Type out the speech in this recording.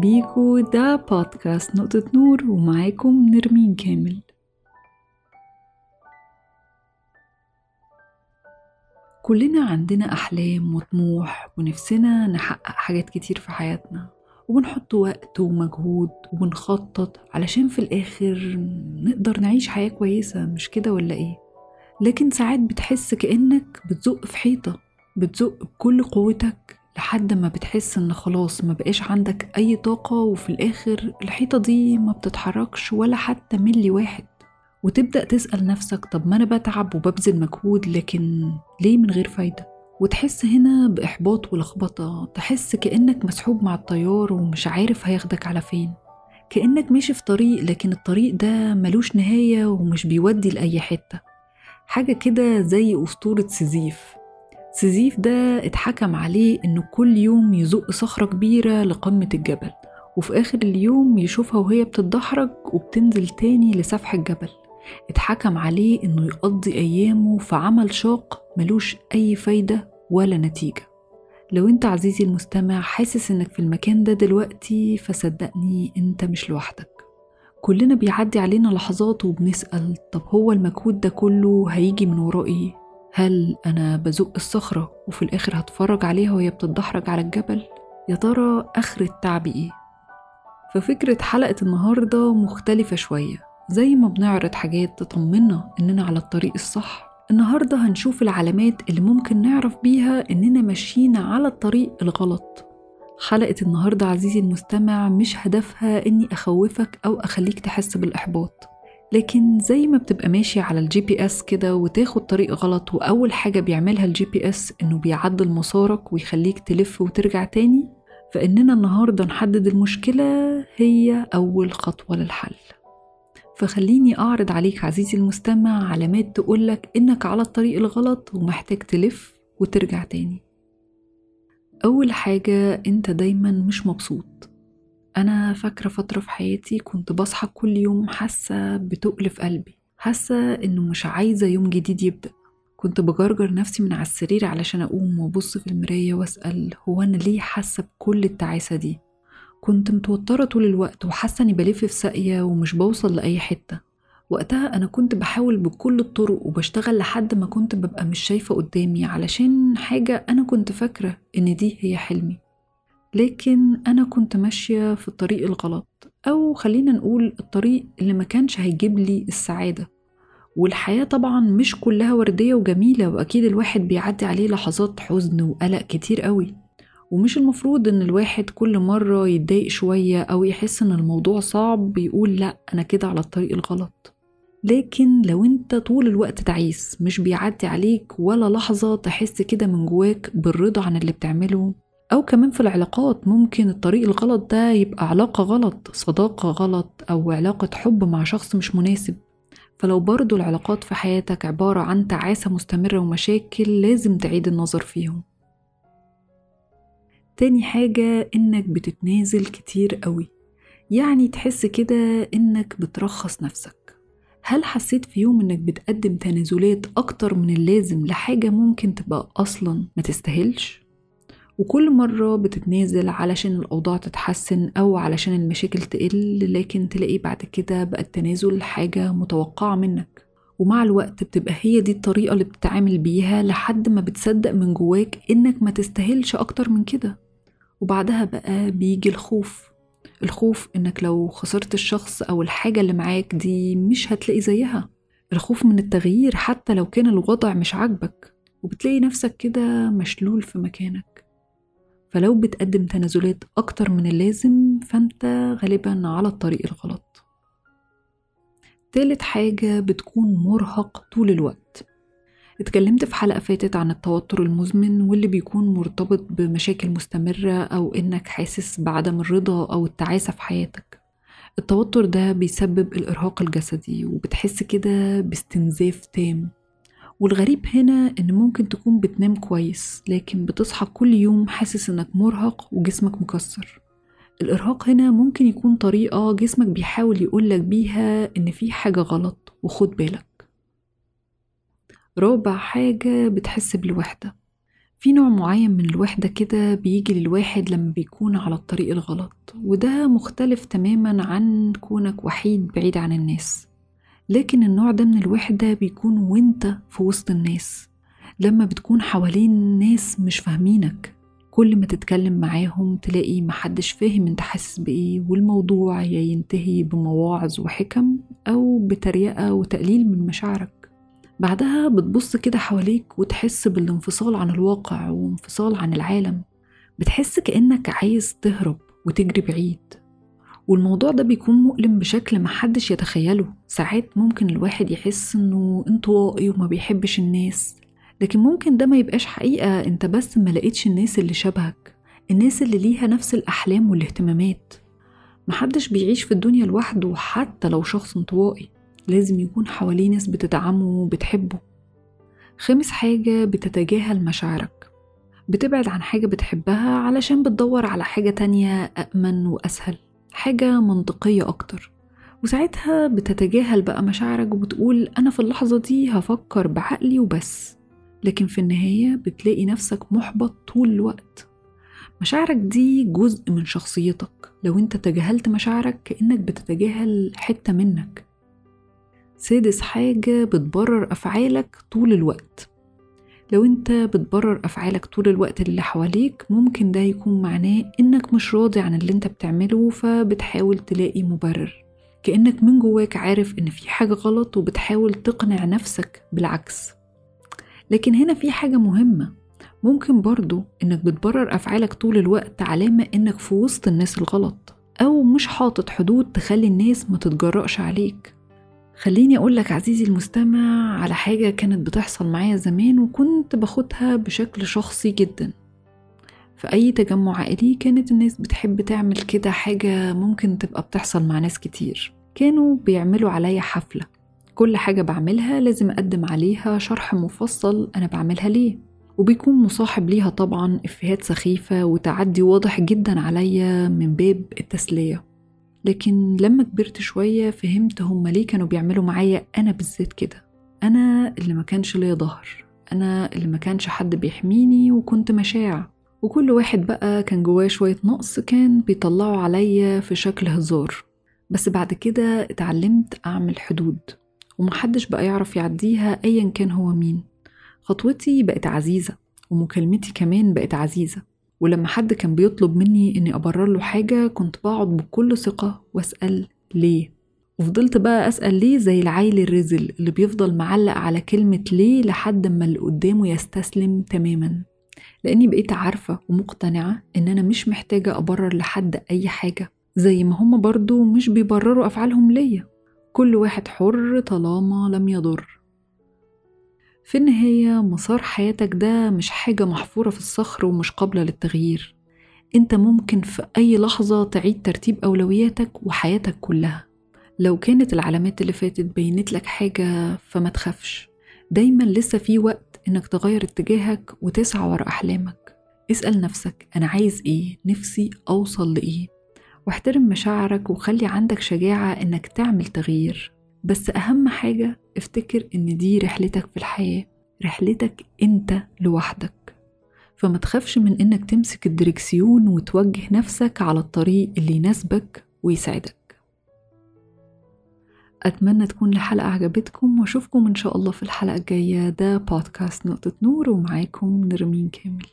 بيكو ده بودكاست نقطة نور ومعاكم نرمين كامل كلنا عندنا أحلام وطموح ونفسنا نحقق حاجات كتير في حياتنا وبنحط وقت ومجهود وبنخطط علشان في الآخر نقدر نعيش حياة كويسة مش كده ولا إيه؟ لكن ساعات بتحس كأنك بتزق في حيطة بتزق بكل قوتك لحد ما بتحس إن خلاص ما بقاش عندك أي طاقة وفي الآخر الحيطة دي ما بتتحركش ولا حتى ملي واحد. وتبدأ تسأل نفسك طب ما أنا بتعب وببذل مجهود لكن ليه من غير فايدة؟ وتحس هنا بإحباط ولخبطة تحس كأنك مسحوب مع التيار ومش عارف هياخدك على فين. كأنك ماشي في طريق لكن الطريق ده ملوش نهاية ومش بيودي لأي حتة. حاجة كده زي أسطورة سيزيف. سيزيف ده اتحكم عليه إنه كل يوم يزق صخرة كبيرة لقمة الجبل وفي آخر اليوم يشوفها وهي بتتدحرج وبتنزل تاني لسفح الجبل. اتحكم عليه إنه يقضي أيامه في عمل شاق ملوش أي فايدة ولا نتيجة. لو أنت عزيزي المستمع حاسس إنك في المكان ده دلوقتي فصدقني أنت مش لوحدك. كلنا بيعدي علينا لحظات وبنسأل طب هو المجهود ده كله هيجي من وراه إيه؟ هل أنا بزق الصخرة وفي الآخر هتفرج عليها وهي بتتدحرج على الجبل؟ يا ترى آخر التعب إيه؟ ففكرة حلقة النهاردة مختلفة شوية زي ما بنعرض حاجات تطمنا إننا على الطريق الصح النهاردة هنشوف العلامات اللي ممكن نعرف بيها إننا ماشيين على الطريق الغلط حلقة النهاردة عزيزي المستمع مش هدفها إني أخوفك أو أخليك تحس بالإحباط لكن زي ما بتبقى ماشي على ال GPS كده وتاخد طريق غلط وأول حاجة بيعملها ال GPS إنه بيعدل مسارك ويخليك تلف وترجع تاني فإننا النهاردة نحدد المشكلة هي أول خطوة للحل. فخليني أعرض عليك عزيزي المستمع علامات تقولك إنك على الطريق الغلط ومحتاج تلف وترجع تاني. أول حاجة أنت دايما مش مبسوط. أنا فاكرة فترة في حياتي كنت بصحى كل يوم حاسة بتقل في قلبي حاسة إنه مش عايزة يوم جديد يبدأ. كنت بجرجر نفسي من على السرير علشان أقوم وأبص في المراية وأسأل هو أنا ليه حاسة بكل التعاسة دي؟ كنت متوترة طول الوقت وحاسة إني بلف في ساقية ومش بوصل لأي حتة. وقتها أنا كنت بحاول بكل الطرق وبشتغل لحد ما كنت ببقى مش شايفة قدامي علشان حاجة أنا كنت فاكرة إن دي هي حلمي. لكن أنا كنت ماشية في الطريق الغلط أو خلينا نقول الطريق اللي ما كانش هيجيب لي السعادة. والحياة طبعا مش كلها وردية وجميلة وأكيد الواحد بيعدي عليه لحظات حزن وقلق كتير قوي. ومش المفروض إن الواحد كل مرة يتضايق شوية أو يحس إن الموضوع صعب بيقول لأ أنا كده على الطريق الغلط. لكن لو أنت طول الوقت تعيس مش بيعدي عليك ولا لحظة تحس كده من جواك بالرضا عن اللي بتعمله أو كمان في العلاقات ممكن الطريق الغلط ده يبقى علاقة غلط صداقة غلط أو علاقة حب مع شخص مش مناسب. فلو برضو العلاقات في حياتك عبارة عن تعاسة مستمرة ومشاكل لازم تعيد النظر فيهم. تاني حاجة إنك بتتنازل كتير قوي. يعني تحس كده إنك بترخص نفسك. هل حسيت في يوم إنك بتقدم تنازلات أكتر من اللازم لحاجة ممكن تبقى أصلا ما تستاهلش؟ وكل مرة بتتنازل علشان الأوضاع تتحسن أو علشان المشاكل تقل لكن تلاقي بعد كده بقى التنازل حاجة متوقعة منك. ومع الوقت بتبقى هي دي الطريقة اللي بتتعامل بيها لحد ما بتصدق من جواك إنك ما تستاهلش أكتر من كده. وبعدها بقى بيجي الخوف. الخوف إنك لو خسرت الشخص أو الحاجة اللي معاك دي مش هتلاقي زيها. الخوف من التغيير حتى لو كان الوضع مش عاجبك. وبتلاقي نفسك كده مشلول في مكانك. فلو بتقدم تنازلات أكتر من اللازم فأنت غالبا على الطريق الغلط. تالت حاجة بتكون مرهق طول الوقت. اتكلمت في حلقة فاتت عن التوتر المزمن واللي بيكون مرتبط بمشاكل مستمرة أو إنك حاسس بعدم الرضا أو التعاسة في حياتك. التوتر ده بيسبب الإرهاق الجسدي وبتحس كده باستنزاف تام. والغريب هنا إن ممكن تكون بتنام كويس لكن بتصحى كل يوم حاسس إنك مرهق وجسمك مكسر. الإرهاق هنا ممكن يكون طريقة جسمك بيحاول يقولك بيها إن في حاجة غلط وخد بالك. رابع حاجة بتحس بالوحدة. في نوع معين من الوحدة كده بيجي للواحد لما بيكون على الطريق الغلط وده مختلف تماما عن كونك وحيد بعيد عن الناس. لكن النوع ده من الوحدة بيكون وانت في وسط الناس. لما بتكون حوالين ناس مش فاهمينك كل ما تتكلم معاهم تلاقي محدش فاهم انت حاسس بإيه والموضوع يا ينتهي بمواعظ وحكم أو بتريقة وتقليل من مشاعرك. بعدها بتبص كده حواليك وتحس بالانفصال عن الواقع وانفصال عن العالم. بتحس كأنك عايز تهرب وتجري بعيد. والموضوع ده بيكون مؤلم بشكل محدش يتخيله. ساعات ممكن الواحد يحس إنه انطوائي وما بيحبش الناس. لكن ممكن ده ما يبقاش حقيقة. أنت بس ما لقيتش الناس اللي شبهك. الناس اللي ليها نفس الأحلام والاهتمامات. محدش بيعيش في الدنيا لوحده حتى لو شخص انطوائي لازم يكون حواليه ناس بتدعمه وبتحبه. خامس حاجة بتتجاهل مشاعرك. بتبعد عن حاجة بتحبها علشان بتدور على حاجة تانية أأمن وأسهل. حاجة منطقية أكتر. وساعتها بتتجاهل بقى مشاعرك وبتقول أنا في اللحظة دي هفكر بعقلي وبس. لكن في النهاية بتلاقي نفسك محبط طول الوقت. مشاعرك دي جزء من شخصيتك. لو انت تجاهلت مشاعرك كأنك بتتجاهل حتة منك. سادس حاجة بتبرر أفعالك طول الوقت. لو انت بتبرر أفعالك طول الوقت اللي حواليك ممكن ده يكون معناه إنك مش راضي عن اللي انت بتعمله فبتحاول تلاقي مبرر. كأنك من جواك عارف إن في حاجة غلط وبتحاول تقنع نفسك بالعكس. لكن هنا في حاجة مهمة. ممكن برضو إنك بتبرر أفعالك طول الوقت علامة إنك في وسط الناس الغلط أو مش حاطط حدود تخلي الناس ما تتجرأش عليك. خليني أقولك عزيزي المستمع على حاجة كانت بتحصل معايا زمان وكنت باخدها بشكل شخصي جدا. في أي تجمع عائلي كانت الناس بتحب تعمل كده حاجة ممكن تبقى بتحصل مع ناس كتير. كانوا بيعملوا عليا حفلة. كل حاجة بعملها لازم أقدم عليها شرح مفصل أنا بعملها ليه. وبيكون مصاحب ليها طبعا إفيهات سخيفة وتعدي واضح جدا عليا من باب التسلية. لكن لما كبرت شوية فهمت هما ليه كانوا بيعملوا معايا أنا بالذات كده. أنا اللي ما كانش ليا ظهر. أنا اللي ما كانش حد بيحميني وكنت مشاع. وكل واحد بقى كان جواه شوية نقص كان بيطلعوا عليا في شكل هزار. بس بعد كده اتعلمت أعمل حدود. ومحدش بقى يعرف يعديها أيا كان هو مين. خطوتي بقت عزيزة. ومكالمتي كمان بقت عزيزة. ولما حد كان بيطلب مني إني أبرر له حاجة كنت بقعد بكل ثقة وأسأل ليه. وفضلت بقى أسأل ليه زي العيل الرزل اللي بيفضل معلق على كلمة ليه لحد ما اللي قدامه يستسلم تماما. لأني بقيت عارفة ومقتنعة إن أنا مش محتاجة أبرر لحد أي حاجة زي ما هما برضو مش بيبرروا أفعالهم ليا. كل واحد حر طالما لم يضر. في النهاية مسار حياتك ده مش حاجة محفورة في الصخر ومش قابلة للتغيير. أنت ممكن في أي لحظة تعيد ترتيب أولوياتك وحياتك كلها. لو كانت العلامات اللي فاتت بينت لك حاجة فما تخافش. دايما لسه في وقت إنك تغير اتجاهك وتسعى ورا أحلامك. اسأل نفسك أنا عايز إيه؟ نفسي أوصل لإيه؟ واحترم مشاعرك وخلي عندك شجاعة إنك تعمل تغيير. بس أهم حاجة افتكر إن دي رحلتك في الحياة رحلتك أنت لوحدك. فما تخافش من إنك تمسك الدركسيون وتوجه نفسك على الطريق اللي يناسبك ويساعدك. أتمنى تكون الحلقة عجبتكم وأشوفكم إن شاء الله في الحلقة الجاية. ده بودكاست نقطة نور ومعاكم نرمين كامل.